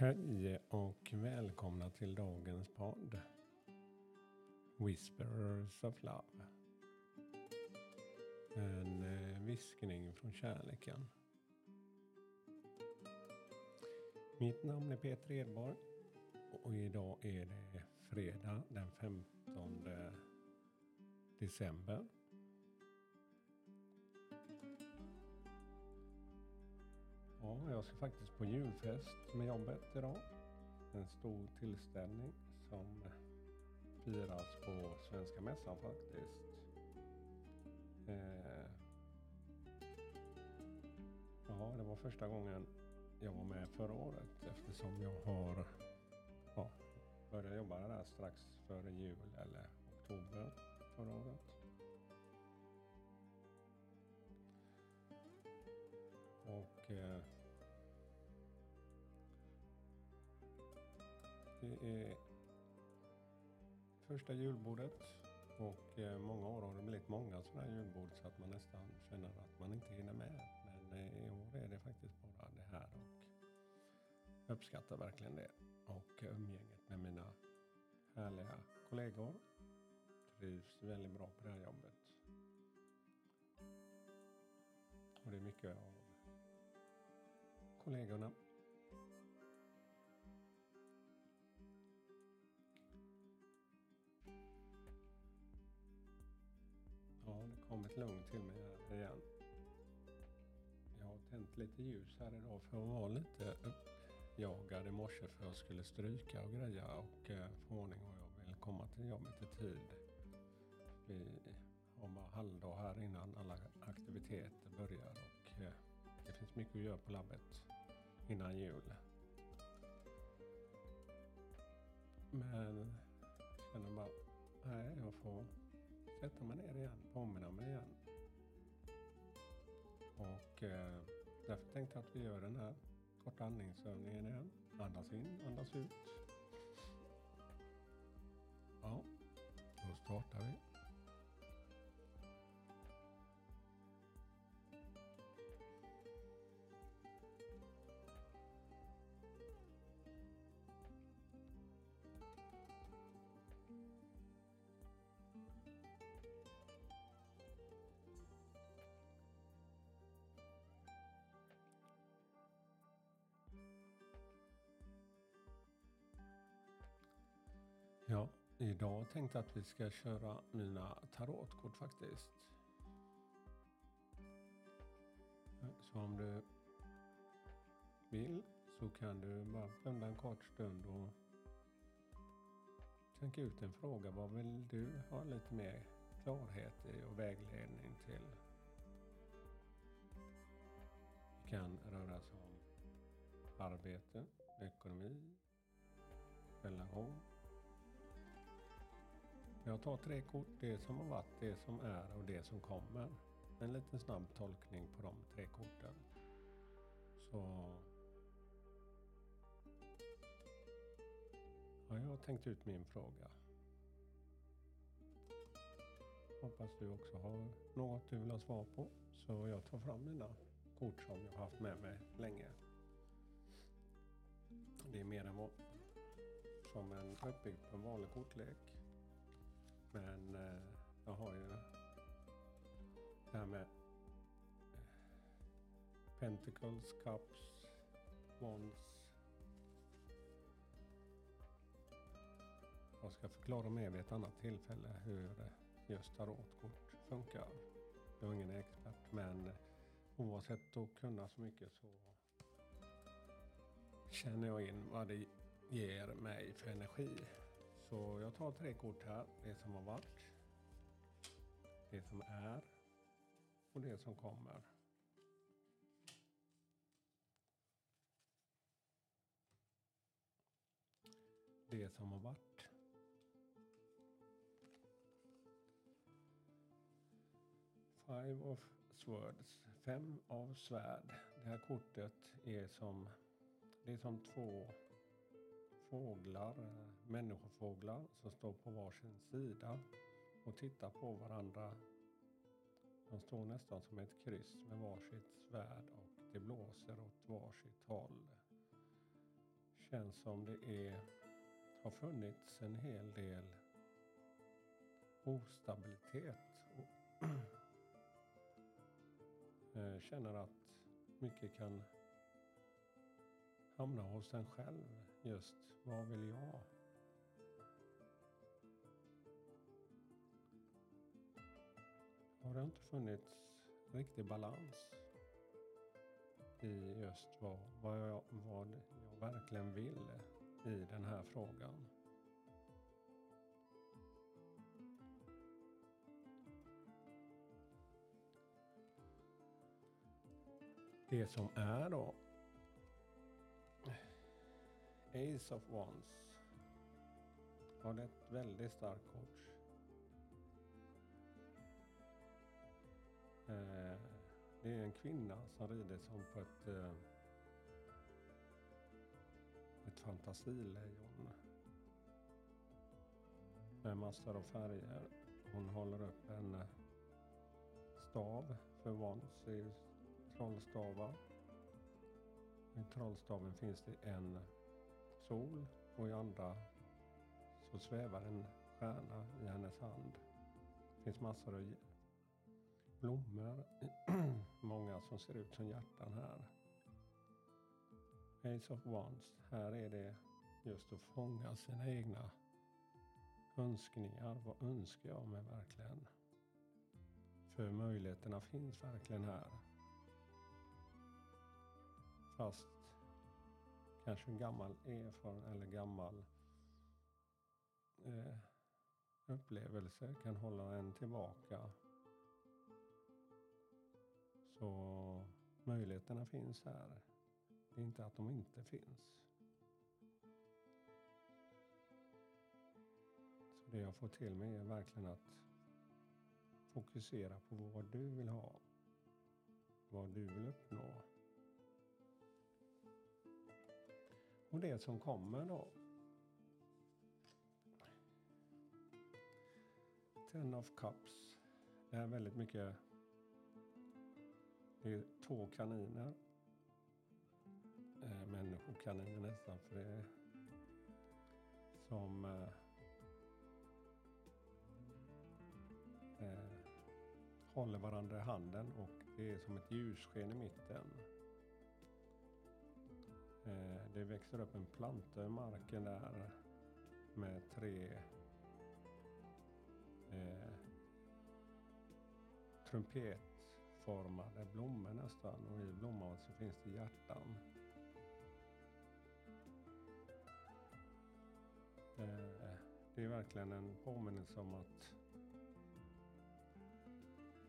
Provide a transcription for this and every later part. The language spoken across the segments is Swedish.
Hej och välkomna till dagens podd. Whisperers of Love. En eh, viskning från kärleken. Mitt namn är Peter Edborg och idag är det fredag den 15 december. Ja, jag ska faktiskt på julfest med jobbet idag. En stor tillställning som firas på Svenska Mässan faktiskt. Eh, ja, det var första gången jag var med förra året eftersom jag har ja, börjat jobba där strax före jul eller oktober förra året. Och det är första julbordet och eh, många år har det blivit många sådana här julbord så att man nästan känner att man inte hinner med. Men eh, i år är det faktiskt bara det här och jag uppskattar verkligen det. Och umgänget med mina härliga kollegor. Trivs väldigt bra på det här jobbet. Och det är mycket av kollegorna. Kommit det lugn till mig här igen. Jag har tänt lite ljus här idag för att vara lite uppjagad i morse för jag skulle stryka och greja och eh, få ordning och jag vill komma till jobbet i tid. Vi har bara halvdag här innan alla aktiviteter börjar och eh, det finns mycket att göra på labbet innan jul. Men jag känner bara, nej jag får sätta mig ner igen, påminna mig igen. Och eh, därför tänkte jag att vi gör den här korta andningsövningen igen. Andas in, andas ut. Ja, då startar vi. Ja, idag tänkte jag att vi ska köra mina tarotkort faktiskt. Så om du vill så kan du bara blunda en kort stund och tänka ut en fråga. Vad vill du ha lite mer klarhet i och vägledning till? Det kan röra sig om arbete, ekonomi, relation. Jag tar tre kort, det som har varit, det som är och det som kommer. En liten snabb tolkning på de tre korten. Så... Ja, jag har tänkt ut min fråga. Hoppas du också har något du vill ha svar på. Så jag tar fram mina kort som jag har haft med mig länge. Det är mer än vad som en uppbyggd på en vanlig kortlek. Men eh, jag har ju det här med eh, Pentacles, Cups, Wands. Jag ska förklara mer vid ett annat tillfälle hur just tarotkort funkar. Jag är ingen expert men eh, oavsett att kunna så mycket så känner jag in vad det ger mig för energi. Så jag tar tre kort här. Det som har varit, det som är och det som kommer. Det som har varit. Five of Swords, fem av svärd. Det här kortet är som, det är som två fåglar, människofåglar som står på varsin sida och tittar på varandra. De står nästan som ett kryss med varsitt svärd och det blåser åt varsitt håll. känns som det är, har funnits en hel del ostabilitet. och eh, känner att mycket kan hamna hos en själv. Just, vad vill jag? Har det inte funnits riktig balans i just vad, vad, jag, vad jag verkligen vill i den här frågan. Det som är då Ace of Wands. har ett väldigt starkt kort. Det är en kvinna som rider som på ett, eh, ett fantasilejon. Med massor av färger. Hon håller upp en eh, stav för Wands i trollstavar. I trollstaven finns det en sol och i andra så svävar en stjärna i hennes hand. Det finns massor av blommor, många som ser ut som hjärtan här. Ace of Wands, här är det just att fånga sina egna önskningar. Vad önskar jag mig verkligen? För möjligheterna finns verkligen här. Fast kanske en gammal erfaren eller gammal eh, upplevelse kan hålla en tillbaka. Så möjligheterna finns här. Det är inte att de inte finns. Så det jag får till mig är verkligen att fokusera på vad du vill ha. Vad du vill uppnå. Och det som kommer då. Ten of Cups. Det är väldigt mycket. Det är två kaniner. Eh, människokaniner nästan för det är som eh, eh, håller varandra i handen och det är som ett ljussken i mitten. Eh, det växer upp en planta i marken där med tre eh, trumpetformade blommor nästan och i blomman så finns det hjärtan. Eh, det är verkligen en påminnelse om att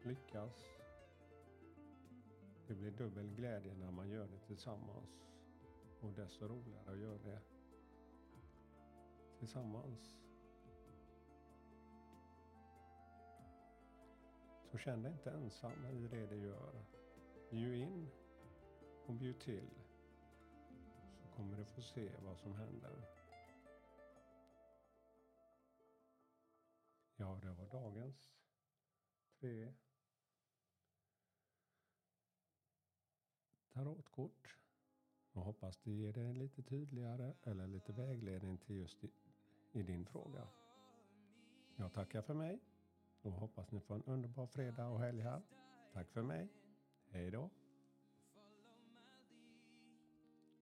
lyckas. Det blir dubbel glädje när man gör det tillsammans. Och desto roligare att göra det tillsammans. Så känn dig inte ensam i det du gör. Bjud in och bjud till. Så kommer du få se vad som händer. Ja, det var dagens tre tarotkort. Jag hoppas det ger dig lite tydligare eller lite vägledning till just i, i din fråga. Jag tackar för mig och hoppas ni får en underbar fredag och helg här. Tack för mig. Hej då.